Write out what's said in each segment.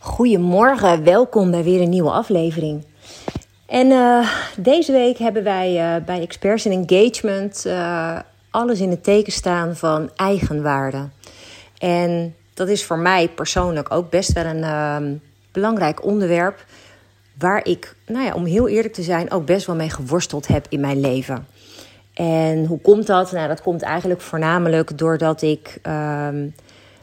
Goedemorgen, welkom bij weer een nieuwe aflevering. En uh, deze week hebben wij uh, bij Experts in Engagement uh, alles in het teken staan van eigenwaarde. En dat is voor mij persoonlijk ook best wel een belangrijk onderwerp. Waar ik, nou ja, om heel eerlijk te zijn, ook best wel mee geworsteld heb in mijn leven. En hoe komt dat? Nou, dat komt eigenlijk voornamelijk doordat ik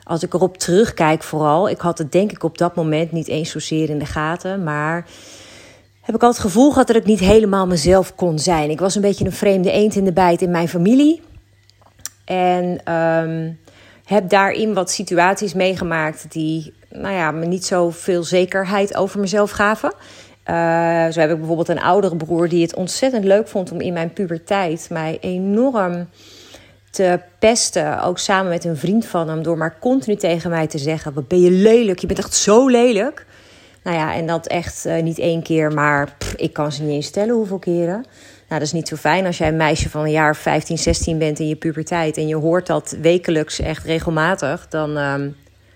als ik erop terugkijk, vooral, ik had het denk ik op dat moment niet eens zozeer in de gaten, maar heb ik al het gevoel gehad dat ik niet helemaal mezelf kon zijn. Ik was een beetje een vreemde eend in de bijt in mijn familie. En um, heb daarin wat situaties meegemaakt die nou ja, me niet zoveel zekerheid over mezelf gaven. Uh, zo heb ik bijvoorbeeld een oudere broer die het ontzettend leuk vond om in mijn puberteit mij enorm te pesten. Ook samen met een vriend van hem. Door maar continu tegen mij te zeggen: Wat ben je lelijk? Je bent echt zo lelijk. Nou ja, en dat echt uh, niet één keer, maar ik kan ze niet eens stellen hoeveel keren. Nou, dat is niet zo fijn als jij een meisje van een jaar 15, 16 bent in je puberteit. en je hoort dat wekelijks echt regelmatig. dan, uh,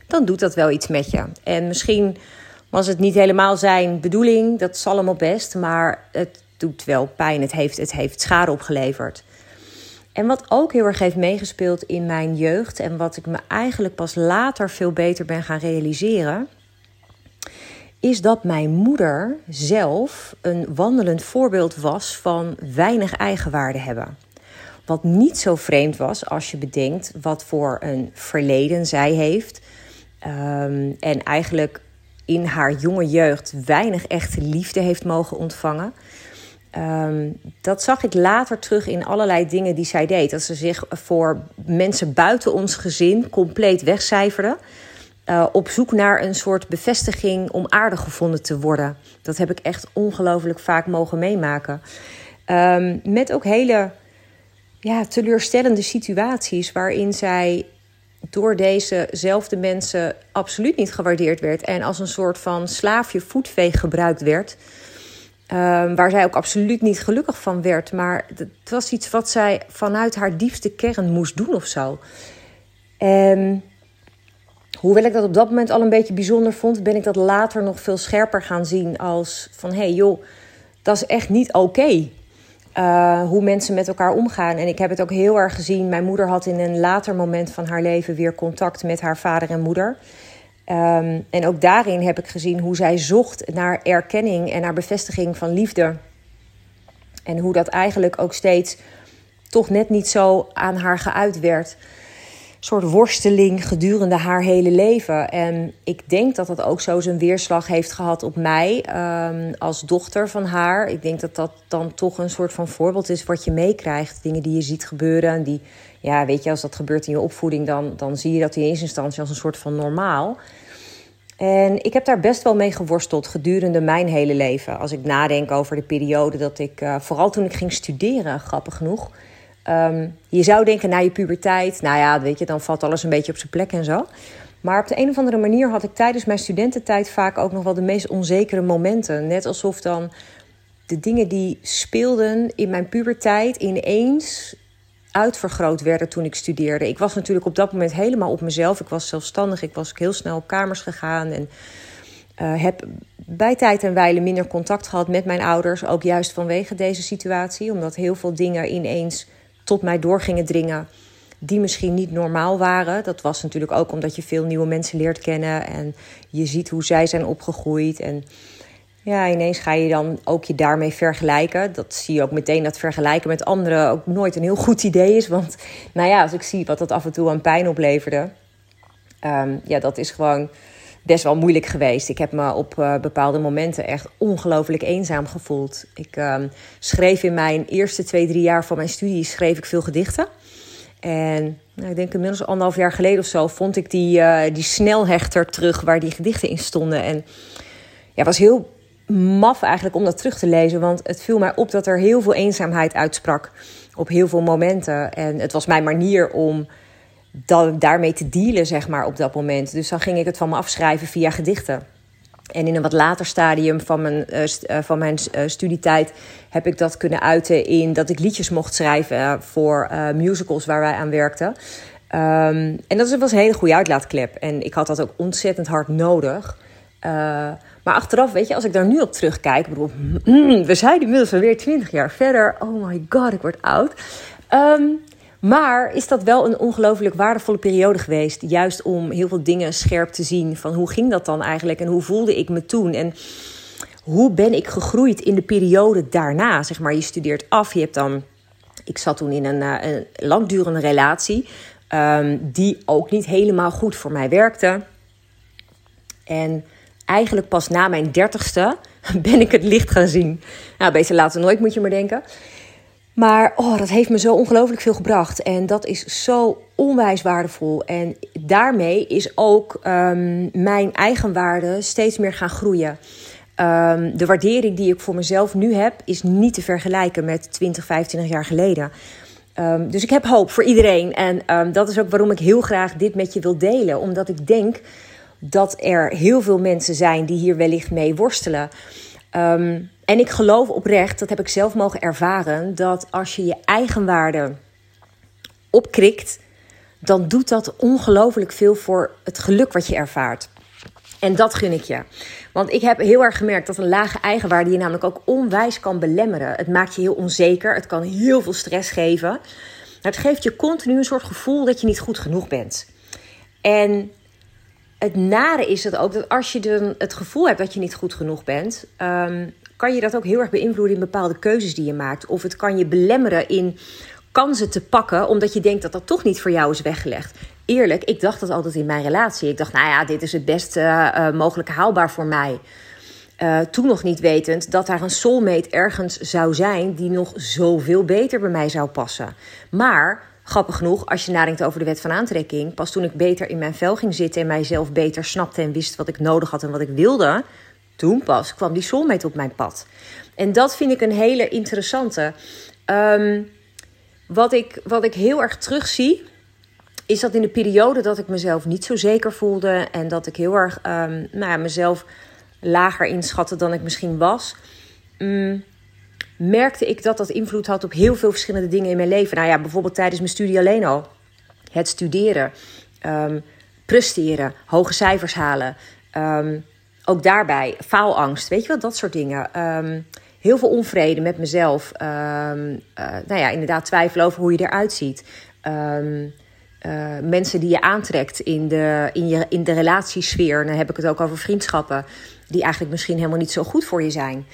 dan doet dat wel iets met je. En misschien was het niet helemaal zijn bedoeling. Dat zal hem op best. Maar het doet wel pijn. Het heeft, het heeft schade opgeleverd. En wat ook heel erg heeft meegespeeld in mijn jeugd en wat ik me eigenlijk pas later veel beter ben gaan realiseren, is dat mijn moeder zelf een wandelend voorbeeld was van weinig eigenwaarde hebben. Wat niet zo vreemd was als je bedenkt wat voor een verleden zij heeft. Um, en eigenlijk in haar jonge jeugd weinig echte liefde heeft mogen ontvangen. Um, dat zag ik later terug in allerlei dingen die zij deed. Dat ze zich voor mensen buiten ons gezin compleet wegcijferde. Uh, op zoek naar een soort bevestiging om aardig gevonden te worden. Dat heb ik echt ongelooflijk vaak mogen meemaken. Um, met ook hele ja, teleurstellende situaties waarin zij door dezezelfde mensen absoluut niet gewaardeerd werd en als een soort van slaafje voetveeg gebruikt werd. Um, waar zij ook absoluut niet gelukkig van werd. Maar het was iets wat zij vanuit haar diepste kern moest doen of zo. En hoewel ik dat op dat moment al een beetje bijzonder vond, ben ik dat later nog veel scherper gaan zien als van hé hey, joh, dat is echt niet oké. Uh, hoe mensen met elkaar omgaan. En ik heb het ook heel erg gezien. Mijn moeder had in een later moment van haar leven weer contact met haar vader en moeder. Um, en ook daarin heb ik gezien hoe zij zocht naar erkenning en naar bevestiging van liefde. En hoe dat eigenlijk ook steeds toch net niet zo aan haar geuit werd. Soort worsteling gedurende haar hele leven. En ik denk dat dat ook zo zijn weerslag heeft gehad op mij um, als dochter van haar. Ik denk dat dat dan toch een soort van voorbeeld is wat je meekrijgt. Dingen die je ziet gebeuren. Die, ja, weet je, als dat gebeurt in je opvoeding, dan, dan zie je dat in eerste instantie als een soort van normaal. En ik heb daar best wel mee geworsteld gedurende mijn hele leven. Als ik nadenk over de periode dat ik, uh, vooral toen ik ging studeren, grappig genoeg. Um, je zou denken na je puberteit, nou ja, weet je, dan valt alles een beetje op zijn plek en zo. Maar op de een of andere manier had ik tijdens mijn studententijd vaak ook nog wel de meest onzekere momenten. Net alsof dan de dingen die speelden in mijn puberteit ineens uitvergroot werden toen ik studeerde. Ik was natuurlijk op dat moment helemaal op mezelf. Ik was zelfstandig. Ik was heel snel op kamers gegaan. En uh, heb bij tijd en wijle minder contact gehad met mijn ouders. Ook juist vanwege deze situatie. Omdat heel veel dingen ineens tot mij door gingen dringen. Die misschien niet normaal waren. Dat was natuurlijk ook omdat je veel nieuwe mensen leert kennen. En je ziet hoe zij zijn opgegroeid. En ja, ineens ga je dan ook je daarmee vergelijken. Dat zie je ook meteen dat vergelijken met anderen ook nooit een heel goed idee is. Want nou ja, als ik zie wat dat af en toe aan pijn opleverde, um, ja, dat is gewoon best wel moeilijk geweest. Ik heb me op uh, bepaalde momenten echt ongelooflijk eenzaam gevoeld. Ik um, schreef in mijn eerste twee, drie jaar van mijn studie schreef ik veel gedichten. En nou, ik denk inmiddels anderhalf jaar geleden of zo vond ik die, uh, die snelhechter terug waar die gedichten in stonden. En ja, was heel maf eigenlijk om dat terug te lezen. Want het viel mij op dat er heel veel eenzaamheid uitsprak op heel veel momenten. En het was mijn manier om daarmee te dealen, zeg maar, op dat moment. Dus dan ging ik het van me afschrijven via gedichten. En in een wat later stadium van mijn, uh, van mijn uh, studietijd heb ik dat kunnen uiten in dat ik liedjes mocht schrijven voor musicals waar wij aan werkten. Um, en dat was een hele goede uitlaatklep. En ik had dat ook ontzettend hard nodig. maar achteraf, weet je, als ik daar nu op terugkijk, bedoel, mm, we zijn inmiddels alweer 20 jaar verder. Oh my god, ik word oud. Ehm, maar is dat wel een ongelooflijk waardevolle periode geweest? Juist om heel veel dingen scherp te zien. Van hoe ging dat dan eigenlijk? En hoe voelde ik me toen? En hoe ben ik gegroeid in de periode daarna? Zeg maar, je studeert af, je hebt dan. Ik zat toen in een, uh, een langdurende relatie. Ehm, die ook niet helemaal goed voor mij werkte. En eigenlijk pas na mijn dertigste ben ik het licht gaan zien. Nou, beter later nooit, moet je maar denken. Maar oh, dat heeft me zo ongelooflijk veel gebracht. En dat is zo onwijs waardevol. En daarmee is ook um, mijn eigenwaarde steeds meer gaan groeien. Um, de waardering die ik voor mezelf nu heb, is niet te vergelijken met 20, 25 jaar geleden. Um, dus ik heb hoop voor iedereen. En dat is ook waarom ik heel graag dit met je wil delen. Omdat ik denk dat er heel veel mensen zijn die hier wellicht mee worstelen. Um, en ik geloof oprecht, dat heb ik zelf mogen ervaren, dat als je je eigen waarde opkrikt, dan doet dat ongelooflijk veel voor het geluk wat je ervaart. En dat gun ik je. Want ik heb heel erg gemerkt dat een lage eigenwaarde je namelijk ook onwijs kan belemmeren. Het maakt je heel onzeker, het kan heel veel stress geven. Het geeft je continu een soort gevoel dat je niet goed genoeg bent. En het nare is dat ook dat als je het gevoel hebt dat je niet goed genoeg bent, um, kan je dat ook heel erg beïnvloeden in bepaalde keuzes die je maakt. Of het kan je belemmeren in kansen te pakken, omdat je denkt dat dat toch niet voor jou is weggelegd. Eerlijk, ik dacht dat altijd in mijn relatie. Ik dacht, nou ja, dit is het best uh, mogelijk haalbaar voor mij. Uh, toen nog niet wetend dat daar een soulmate ergens zou zijn die nog zoveel beter bij mij zou passen. Maar grappig genoeg, als je nadenkt over de wet van aantrekking, pas toen ik beter in mijn vel ging zitten en mijzelf beter snapte en wist wat ik nodig had en wat ik wilde, toen pas kwam die soulmate op mijn pad. En dat vind ik een hele interessante. Um, wat, ik, wat ik heel erg terugzie, is dat in de periode dat ik mezelf niet zo zeker voelde en dat ik heel erg um, nou ja, mezelf lager inschatte dan ik misschien was, um, merkte ik dat dat invloed had op heel veel verschillende dingen in mijn leven. Nou ja, bijvoorbeeld tijdens mijn studie alleen al. Het studeren, um, presteren, hoge cijfers halen. Ook daarbij faalangst, weet je wel, dat soort dingen. Um, heel veel onvrede met mezelf. Um, uh, nou ja, inderdaad twijfelen over hoe je eruit ziet. Um, uh, mensen die je aantrekt in de, in, je, in de relatiesfeer. Dan heb ik het ook over vriendschappen. Die eigenlijk misschien helemaal niet zo goed voor je zijn.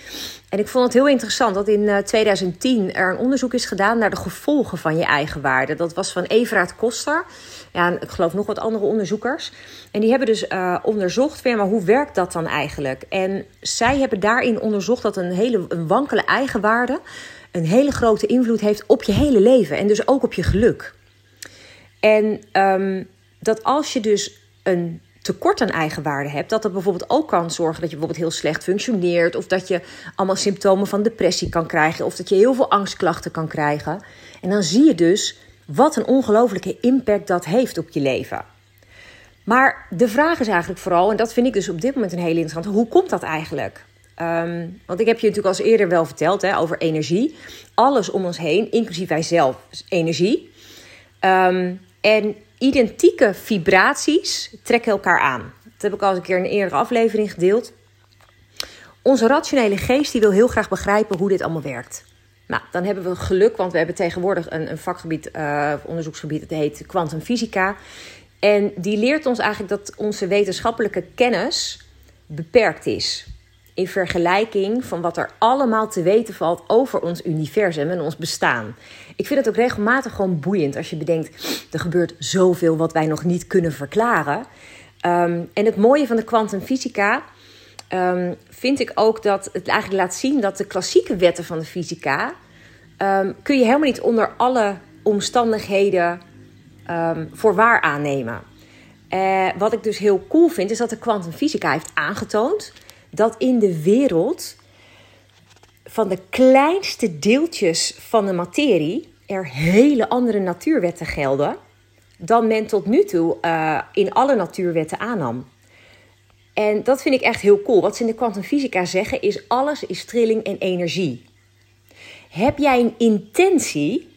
En ik vond het heel interessant dat in 2010 eh, er een onderzoek is gedaan naar de gevolgen van je eigen waarde. Dat was van Everaard Koster. Ja, ik geloof nog wat andere onderzoekers. En die hebben dus uh, onderzocht, maar hoe werkt dat dan eigenlijk? En zij hebben daarin onderzocht dat een hele een wankele eigenwaarde een hele grote invloed heeft op je hele leven. En dus ook op je geluk. En um, dat als je dus een tekort aan eigenwaarde hebt, dat dat bijvoorbeeld ook kan zorgen dat je bijvoorbeeld heel slecht functioneert, of dat je allemaal symptomen van depressie kan krijgen, of dat je heel veel angstklachten kan krijgen. En dan zie je dus wat een ongelofelijke impact dat heeft op je leven. Maar de vraag is eigenlijk vooral, en dat vind ik dus op dit moment een hele interessante, hoe komt dat eigenlijk? Um, want ik heb je natuurlijk al eerder wel verteld hè, over energie. Alles om ons heen, inclusief wij zelf, is energie. Um, en identieke vibraties trekken elkaar aan. Dat heb ik al eens een keer in een eerdere aflevering gedeeld. Onze rationele geest die wil heel graag begrijpen hoe dit allemaal werkt. Nou, dan hebben we geluk, want we hebben tegenwoordig een, een vakgebied, uh, onderzoeksgebied, dat heet kwantumfysica. En die leert ons eigenlijk dat onze wetenschappelijke kennis beperkt is. In vergelijking van wat er allemaal te weten valt over ons universum en ons bestaan. Ik vind het ook regelmatig gewoon boeiend als je bedenkt: er gebeurt zoveel wat wij nog niet kunnen verklaren. Um, en het mooie van de kwantumfysica um, vind ik ook dat het eigenlijk laat zien dat de klassieke wetten van de fysica um, kun je helemaal niet onder alle omstandigheden voor waar aannemen. Uh, wat ik dus heel cool vind, is dat de kwantumfysica heeft aangetoond dat in de wereld van de kleinste deeltjes van de materie er hele andere natuurwetten gelden dan men tot nu toe uh, in alle natuurwetten aannam. En dat vind ik echt heel cool. Wat ze in de kwantumfysica zeggen is alles is trilling en energie. Heb jij een intentie,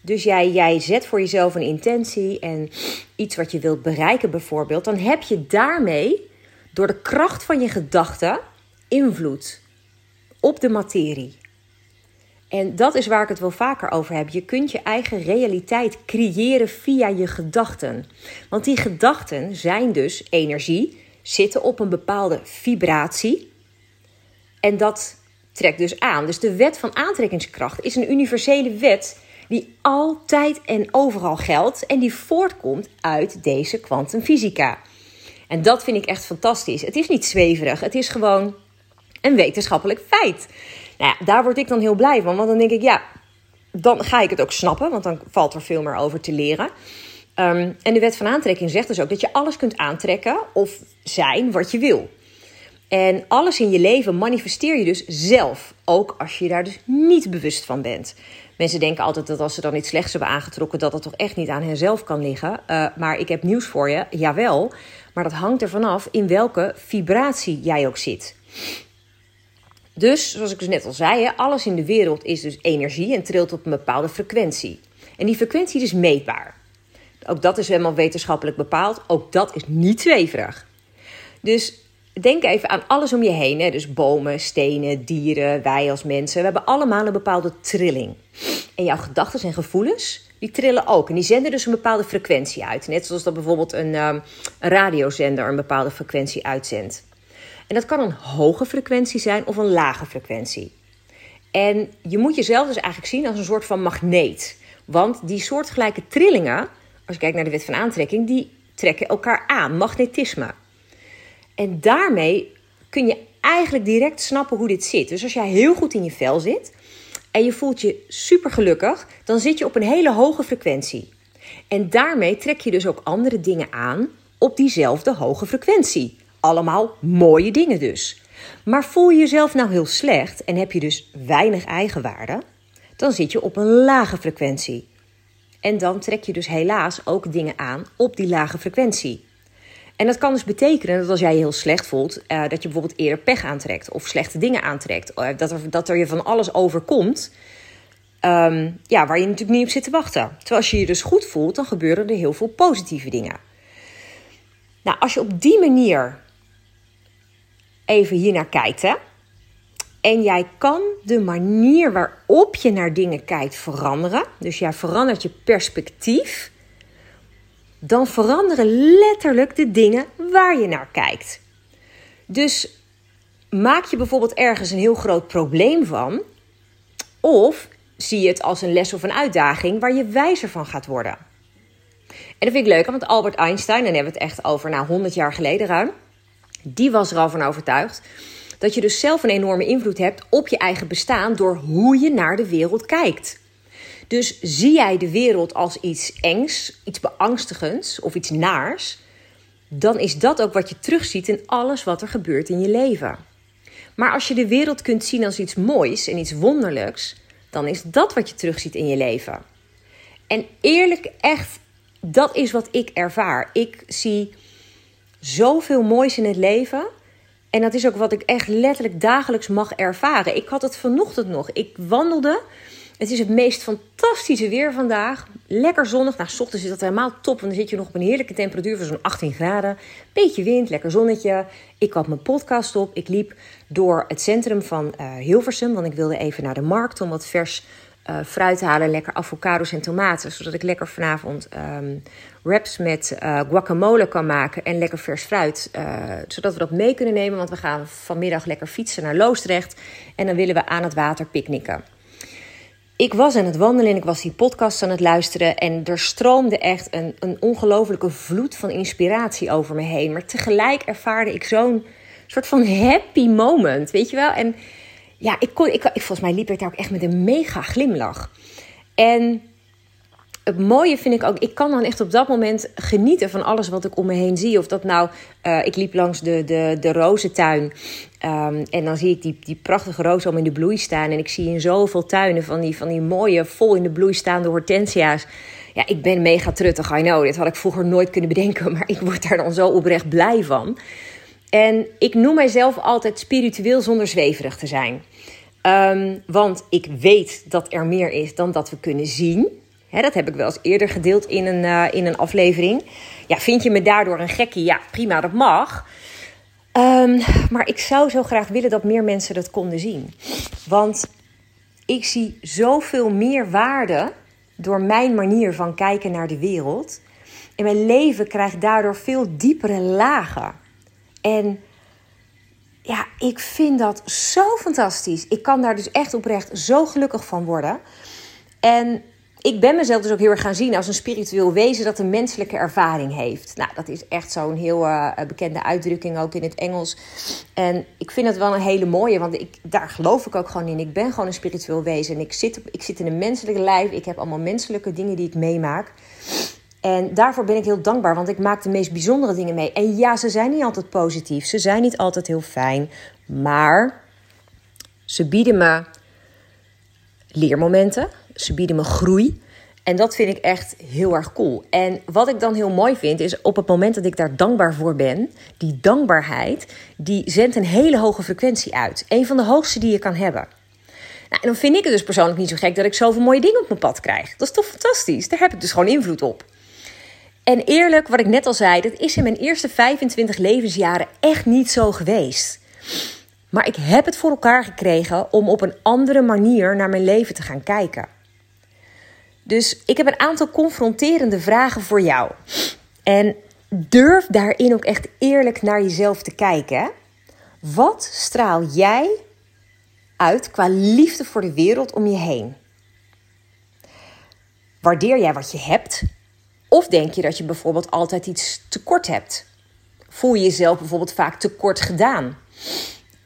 dus jij, jij zet voor jezelf een intentie en iets wat je wilt bereiken bijvoorbeeld, dan heb je daarmee door de kracht van je gedachten invloed op de materie. En dat is waar ik het wel vaker over heb. Je kunt je eigen realiteit creëren via je gedachten. Want die gedachten zijn dus energie, zitten op een bepaalde vibratie. En dat trekt dus aan. Dus de wet van aantrekkingskracht is een universele wet die altijd en overal geldt en die voortkomt uit deze kwantumfysica. En dat vind ik echt fantastisch. Het is niet zweverig, het is gewoon een wetenschappelijk feit. Nou ja, daar word ik dan heel blij van, want dan denk ik, ja, dan ga ik het ook snappen, want dan valt er veel meer over te leren. Ehm, en de wet van aantrekking zegt dus ook dat je alles kunt aantrekken of zijn wat je wil. En alles in je leven manifesteer je dus zelf, ook als je daar dus niet bewust van bent. Mensen denken altijd dat als ze dan iets slechts hebben aangetrokken, dat dat toch echt niet aan henzelf kan liggen. Uh, maar ik heb nieuws voor je, jawel. Maar dat hangt er vanaf in welke vibratie jij ook zit. Dus, zoals ik dus net al zei, alles in de wereld is dus energie en trilt op een bepaalde frequentie. En die frequentie is meetbaar. Ook dat is helemaal wetenschappelijk bepaald. Ook dat is niet zweverig. Dus denk even aan alles om je heen. Hè? Dus bomen, stenen, dieren, wij als mensen. We hebben allemaal een bepaalde trilling. En jouw gedachten en gevoelens, die trillen ook. En die zenden dus een bepaalde frequentie uit. Net zoals dat bijvoorbeeld een, um, een radiozender een bepaalde frequentie uitzendt. En dat kan een hoge frequentie zijn of een lage frequentie. En je moet jezelf dus eigenlijk zien als een soort van magneet. Want die soortgelijke trillingen, als je kijkt naar de wet van aantrekking, die trekken elkaar aan. Magnetisme. En daarmee kun je eigenlijk direct snappen hoe dit zit. Dus als jij heel goed in je vel zit en je voelt je super gelukkig, dan zit je op een hele hoge frequentie. En daarmee trek je dus ook andere dingen aan op diezelfde hoge frequentie. Allemaal mooie dingen dus. Maar voel je jezelf nou heel slecht en heb je dus weinig eigenwaarde, dan zit je op een lage frequentie. En dan trek je dus helaas ook dingen aan op die lage frequentie. En dat kan dus betekenen dat als jij je heel slecht voelt, uh, dat je bijvoorbeeld eerder pech aantrekt of slechte dingen aantrekt. Uh, dat, er, dat er je van alles overkomt. Um, ja, waar je natuurlijk niet op zit te wachten. Terwijl als je je dus goed voelt, dan gebeuren er heel veel positieve dingen. Nou, als je op die manier even hier naar kijkt, hè, en jij kan de manier waarop je naar dingen kijkt veranderen. Dus jij verandert je perspectief dan veranderen letterlijk de dingen waar je naar kijkt. Dus maak je bijvoorbeeld ergens een heel groot probleem van, of zie je het als een les of een uitdaging waar je wijzer van gaat worden. En dat vind ik leuk, want Albert Einstein, en dan hebben we het echt over nou, 100 jaar geleden ruim, die was er al van overtuigd dat je dus zelf een enorme invloed hebt op je eigen bestaan door hoe je naar de wereld kijkt. Dus zie jij de wereld als iets engs, iets beangstigends of iets naars, dan is dat ook wat je terugziet in alles wat er gebeurt in je leven. Maar als je de wereld kunt zien als iets moois en iets wonderlijks, dan is dat wat je terugziet in je leven. En eerlijk, echt, dat is wat ik ervaar. Ik zie zoveel moois in het leven. En dat is ook wat ik echt letterlijk dagelijks mag ervaren. Ik had het vanochtend nog. Ik wandelde het is het meest fantastische weer vandaag. Lekker zonnig. Nou, ochtends is dat helemaal top. Want dan zit je nog op een heerlijke temperatuur van zo'n 18 graden. Beetje wind, lekker zonnetje. Ik had mijn podcast op. Ik liep door het centrum van uh, Hilversum. Want ik wilde even naar de markt om wat vers uh, fruit te halen. Lekker avocados en tomaten. Zodat ik lekker vanavond um, wraps met uh, guacamole kan maken. En lekker vers fruit. zodat we dat mee kunnen nemen. Want we gaan vanmiddag lekker fietsen naar Loosdrecht. En dan willen we aan het water picknicken ik was aan het wandelen en ik was die podcast aan het luisteren. En er stroomde echt een, een ongelofelijke vloed van inspiratie over me heen. Maar tegelijk ervaarde ik zo'n soort van happy moment, weet je wel? En ja, ik kon, ik, volgens mij liep ik daar ook echt met een mega glimlach. En het mooie vind ik ook, ik kan dan echt op dat moment genieten van alles wat ik om me heen zie. Of dat nou, uh, ik liep langs de, de, de rozentuin um, en dan zie ik die, die prachtige rozen om in de bloei staan. En ik zie in zoveel tuinen van die, van die mooie, vol in de bloei staande hortensia's. Ja, ik ben mega truttig, I know. Dit had ik vroeger nooit kunnen bedenken, maar ik word daar dan zo oprecht blij van. En ik noem mijzelf altijd spiritueel zonder zweverig te zijn. Um, want ik weet dat er meer is dan dat we kunnen zien dat heb ik wel eens eerder gedeeld in een, uh, in een aflevering. Ja, vind je me daardoor een gekkie? Ja, prima, dat mag. Ehm, maar ik zou zo graag willen dat meer mensen dat konden zien. Want ik zie zoveel meer waarde door mijn manier van kijken naar de wereld. En mijn leven krijgt daardoor veel diepere lagen. En ja, ik vind dat zo fantastisch. Ik kan daar dus echt oprecht zo gelukkig van worden. En ik ben mezelf dus ook heel erg gaan zien als een spiritueel wezen dat een menselijke ervaring heeft. Nou, dat is echt zo'n heel uh, bekende uitdrukking ook in het Engels. En ik vind het wel een hele mooie, want ik, daar geloof ik ook gewoon in. Ik ben gewoon een spiritueel wezen en ik zit, ik zit in een menselijke lijf. Ik heb allemaal menselijke dingen die ik meemaak. En daarvoor ben ik heel dankbaar, want ik maak de meest bijzondere dingen mee. En ja, ze zijn niet altijd positief, ze zijn niet altijd heel fijn, maar ze bieden me leermomenten, ze bieden me groei. En dat vind ik echt heel erg cool. En wat ik dan heel mooi vind, is op het moment dat ik daar dankbaar voor ben, die dankbaarheid, die zendt een hele hoge frequentie uit. Een van de hoogste die je kan hebben. Nou, en dan vind ik het dus persoonlijk niet zo gek dat ik zoveel mooie dingen op mijn pad krijg. Dat is toch fantastisch? Daar heb ik dus gewoon invloed op. En eerlijk, wat ik net al zei, dat is in mijn eerste 25 levensjaren echt niet zo geweest. Maar ik heb het voor elkaar gekregen om op een andere manier naar mijn leven te gaan kijken. Dus ik heb een aantal confronterende vragen voor jou. En durf daarin ook echt eerlijk naar jezelf te kijken. Wat straal jij uit qua liefde voor de wereld om je heen? Waardeer jij wat je hebt? Of denk je dat je bijvoorbeeld altijd iets tekort hebt? Voel je jezelf bijvoorbeeld vaak tekort gedaan?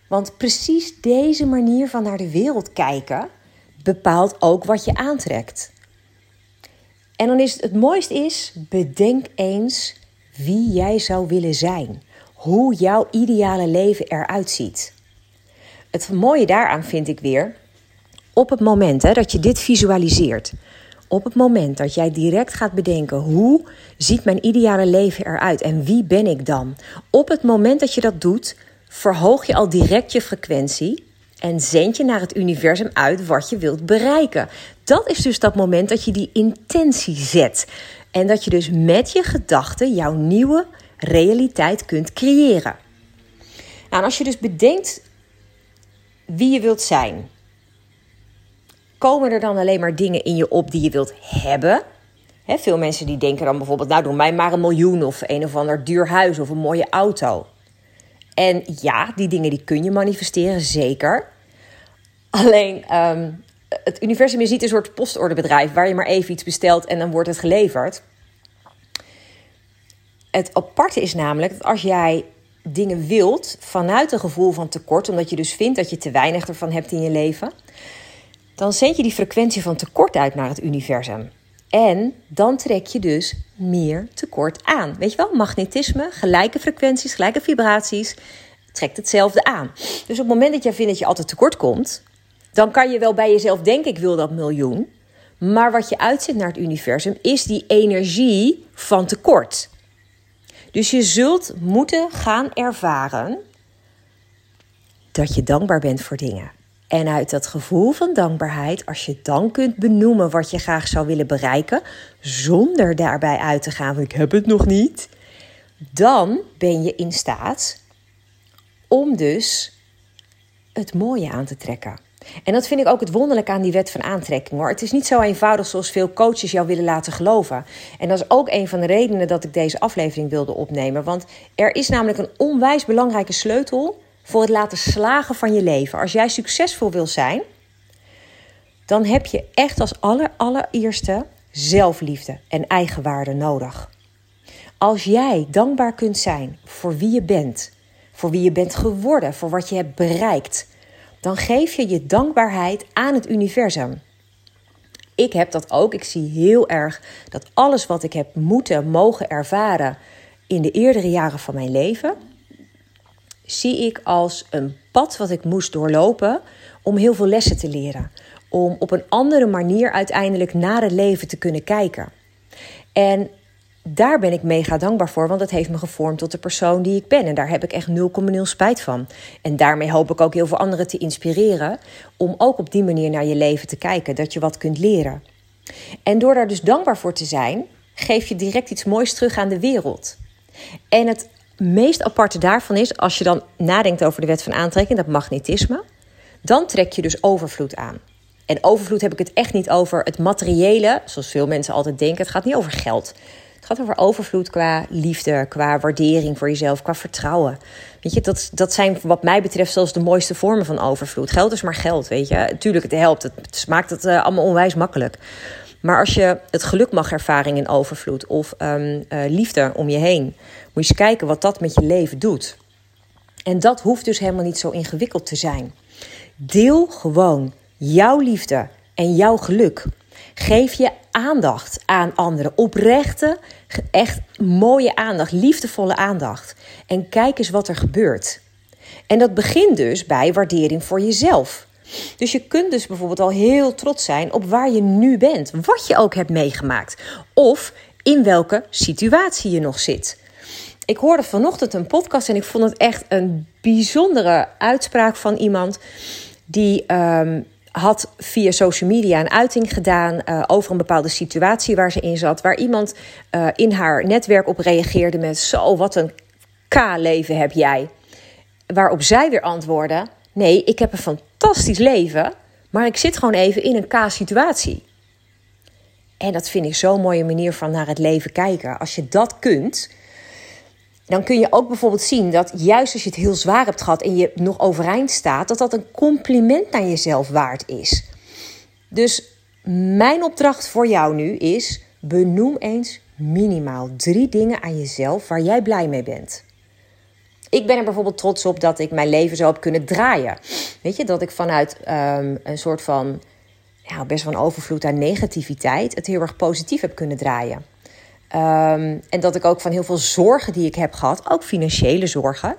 Want precies deze manier van naar de wereld kijken bepaalt ook wat je aantrekt. En dan is het, het mooiste is, bedenk eens wie jij zou willen zijn. Hoe jouw ideale leven eruit ziet. Het mooie daaraan vind ik weer, op het moment hè, dat je dit visualiseert, op het moment dat jij direct gaat bedenken hoe ziet mijn ideale leven eruit en wie ben ik dan? Op het moment dat je dat doet, verhoog je al direct je frequentie en zend je naar het universum uit wat je wilt bereiken. Dat is dus dat moment dat je die intentie zet en dat je dus met je gedachten jouw nieuwe realiteit kunt creëren. Nou, als je dus bedenkt wie je wilt zijn, komen er dan alleen maar dingen in je op die je wilt hebben? veel mensen die denken dan bijvoorbeeld, nou doe mij maar een miljoen of een of ander duur huis of een mooie auto. En ja, die dingen die kun je manifesteren, zeker. Alleen ehm, het universum is niet een soort postorderbedrijf waar je maar even iets bestelt en dan wordt het geleverd. Het aparte is namelijk dat als jij dingen wilt vanuit een gevoel van tekort, omdat je dus vindt dat je te weinig ervan hebt in je leven, dan zend je die frequentie van tekort uit naar het universum. En dan trek je dus meer tekort aan. Weet je wel, magnetisme, gelijke frequenties, gelijke vibraties, trekt hetzelfde aan. Dus op het moment dat jij vindt dat je altijd tekort komt, dan kan je wel bij jezelf denken: ik wil dat miljoen. Maar wat je uitzendt naar het universum is die energie van tekort. Dus je zult moeten gaan ervaren dat je dankbaar bent voor dingen. En uit dat gevoel van dankbaarheid, als je dan kunt benoemen wat je graag zou willen bereiken, zonder daarbij uit te gaan van ik heb het nog niet, dan ben je in staat om dus het mooie aan te trekken. En dat vind ik ook het wonderlijke aan die wet van aantrekking hoor. Het is niet zo eenvoudig zoals veel coaches jou willen laten geloven. En dat is ook een van de redenen dat ik deze aflevering wilde opnemen. Want er is namelijk een onwijs belangrijke sleutel voor het laten slagen van je leven. Als jij succesvol wil zijn, dan heb je echt als aller, allereerste zelfliefde en eigenwaarde nodig. Als jij dankbaar kunt zijn voor wie je bent, voor wie je bent geworden, voor wat je hebt bereikt, dan geef je je dankbaarheid aan het universum. Ik heb dat ook. Ik zie heel erg dat alles wat ik heb moeten, mogen ervaren in de eerdere jaren van mijn leven, zie ik als een pad wat ik moest doorlopen om heel veel lessen te leren. Om op een andere manier uiteindelijk naar het leven te kunnen kijken. En daar ben ik mega dankbaar voor, want dat heeft me gevormd tot de persoon die ik ben. En daar heb ik echt 0,0 spijt van. En daarmee hoop ik ook heel veel anderen te inspireren om ook op die manier naar je leven te kijken, dat je wat kunt leren. En door daar dus dankbaar voor te zijn, geef je direct iets moois terug aan de wereld. En het meest aparte daarvan is, als je dan nadenkt over de wet van aantrekking, dat magnetisme, dan trek je dus overvloed aan. En overvloed heb ik het echt niet over het materiële, zoals veel mensen altijd denken. Het gaat niet over geld. Het gaat over overvloed qua liefde, qua waardering voor jezelf, qua vertrouwen. Weet je, dat, dat zijn wat mij betreft zelfs de mooiste vormen van overvloed. Geld is maar geld, weet je. Tuurlijk, het helpt. Het maakt het uh, allemaal onwijs makkelijk. Maar als je het geluk mag ervaren in overvloed of um, uh, liefde om je heen, moet je eens kijken wat dat met je leven doet. En dat hoeft dus helemaal niet zo ingewikkeld te zijn. Deel gewoon jouw liefde en jouw geluk. Geef je aandacht aan anderen. Oprechte, echt mooie aandacht, liefdevolle aandacht. En kijk eens wat er gebeurt. En dat begint dus bij waardering voor jezelf. Dus je kunt dus bijvoorbeeld al heel trots zijn op waar je nu bent, wat je ook hebt meegemaakt, of in welke situatie je nog zit. Ik hoorde vanochtend een podcast en ik vond het echt een bijzondere uitspraak van iemand die um, had via social media een uiting gedaan uh, over een bepaalde situatie waar ze in zat, waar iemand uh, in haar netwerk op reageerde met zo wat een K-leven heb jij. Waarop zij weer antwoordde: nee, ik heb een fantastisch leven, maar ik zit gewoon even in een K-situatie. En dat vind ik zo'n mooie manier van naar het leven kijken. Als je dat kunt, dan kun je ook bijvoorbeeld zien dat juist als je het heel zwaar hebt gehad en je nog overeind staat, dat dat een compliment naar jezelf waard is. Dus mijn opdracht voor jou nu is: benoem eens minimaal drie dingen aan jezelf waar jij blij mee bent. Ik ben er bijvoorbeeld trots op dat ik mijn leven zo heb kunnen draaien. Weet je, dat ik vanuit um, een soort van ja, best wel een overvloed aan negativiteit het heel erg positief heb kunnen draaien. Um, en dat ik ook van heel veel zorgen die ik heb gehad, ook financiële zorgen,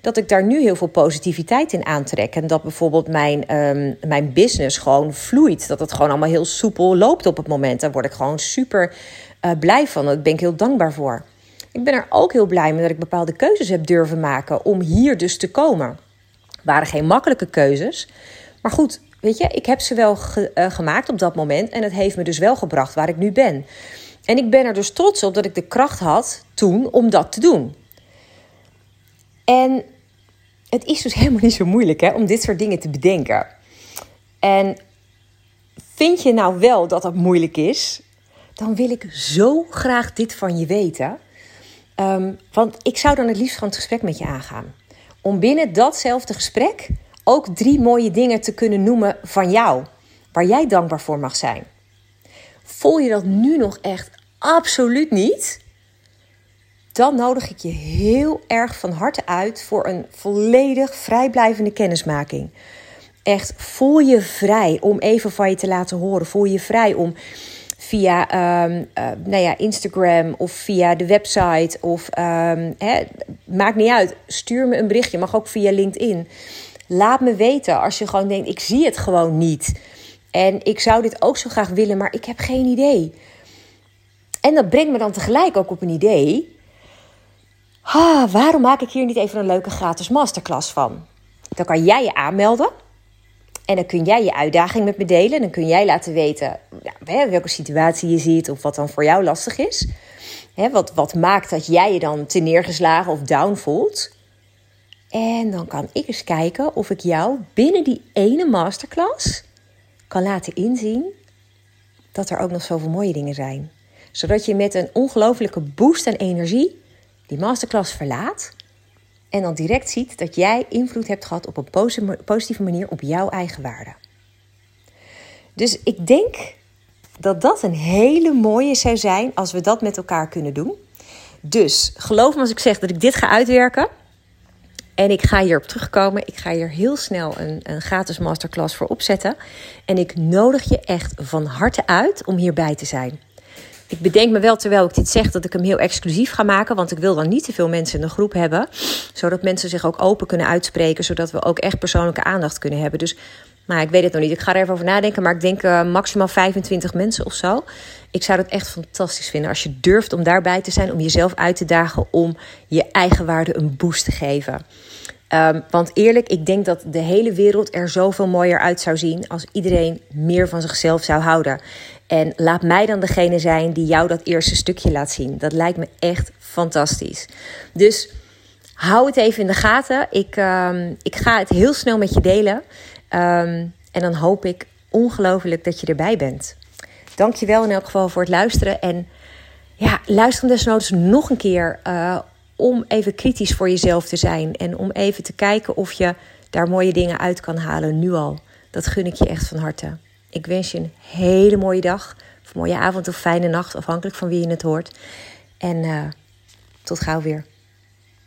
dat ik daar nu heel veel positiviteit in aantrek. En dat bijvoorbeeld mijn, um, mijn business gewoon vloeit. Dat het gewoon allemaal heel soepel loopt op het moment. Daar word ik gewoon super uh, blij van. Daar ben ik heel dankbaar voor. Ik ben er ook heel blij mee dat ik bepaalde keuzes heb durven maken om hier dus te komen. Waren geen makkelijke keuzes. Maar goed, weet je, ik heb ze wel ge uh, gemaakt op dat moment. En het heeft me dus wel gebracht waar ik nu ben. En ik ben er dus trots op dat ik de kracht had toen om dat te doen. En het is dus helemaal niet zo moeilijk hè, om dit soort dingen te bedenken. En vind je nou wel dat dat moeilijk is, dan wil ik zo graag dit van je weten. Um, want ik zou dan het liefst gewoon het gesprek met je aangaan. Om binnen datzelfde gesprek ook drie mooie dingen te kunnen noemen van jou, waar jij dankbaar voor mag zijn. Voel je dat nu nog echt absoluut niet? Dan nodig ik je heel erg van harte uit voor een volledig vrijblijvende kennismaking. Echt, voel je vrij om even van je te laten horen. Voel je vrij om via um, uh, nou ja, Instagram of via de website of um, hè, maakt niet uit. Stuur me een berichtje, mag ook via LinkedIn. Laat me weten als je gewoon denkt: ik zie het gewoon niet. En ik zou dit ook zo graag willen, maar ik heb geen idee. En dat brengt me dan tegelijk ook op een idee. Ah, waarom maak ik hier niet even een leuke gratis masterclass van? Dan kan jij je aanmelden. En dan kun jij je uitdaging met me delen. Dan kun jij laten weten welke situatie je ziet of wat dan voor jou lastig is. Wat, wat maakt dat jij je dan te neergeslagen of down voelt. En dan kan ik eens kijken of ik jou binnen die ene masterclass kan laten inzien dat er ook nog zoveel mooie dingen zijn. Zodat je met een ongelofelijke boost en energie die masterclass verlaat. En dan direct ziet dat jij invloed hebt gehad op een positieve manier op jouw eigen waarde. Dus ik denk dat dat een hele mooie zou zijn als we dat met elkaar kunnen doen. Dus geloof me als ik zeg dat ik dit ga uitwerken. En ik ga hierop terugkomen. Ik ga hier heel snel een, een, gratis masterclass voor opzetten. En ik nodig je echt van harte uit om hierbij te zijn. Ik bedenk me wel terwijl ik dit zeg dat ik hem heel exclusief ga maken. Want ik wil dan niet te veel mensen in de groep hebben. Zodat mensen zich ook open kunnen uitspreken. Zodat we ook echt persoonlijke aandacht kunnen hebben. Dus nou, ik weet het nog niet. Ik ga er even over nadenken. Maar ik denk uh, maximaal 25 mensen of zo. Ik zou het echt fantastisch vinden als je durft om daarbij te zijn. Om jezelf uit te dagen. Om je eigen waarde een boost te geven. Um, want eerlijk, ik denk dat de hele wereld er zoveel mooier uit zou zien als iedereen meer van zichzelf zou houden. En laat mij dan degene zijn die jou dat eerste stukje laat zien. Dat lijkt me echt fantastisch. Dus hou het even in de gaten. Ik, ehm, ik ga het heel snel met je delen. Ehm, en dan hoop ik ongelooflijk dat je erbij bent. Dankjewel in elk geval voor het luisteren. En ja, luister desnoods nog een keer uh, om even kritisch voor jezelf te zijn. En om even te kijken of je daar mooie dingen uit kan halen nu al. Dat gun ik je echt van harte. Ik wens je een hele mooie dag, of mooie avond of fijne nacht, afhankelijk van wie je het hoort. En uh, tot gauw weer.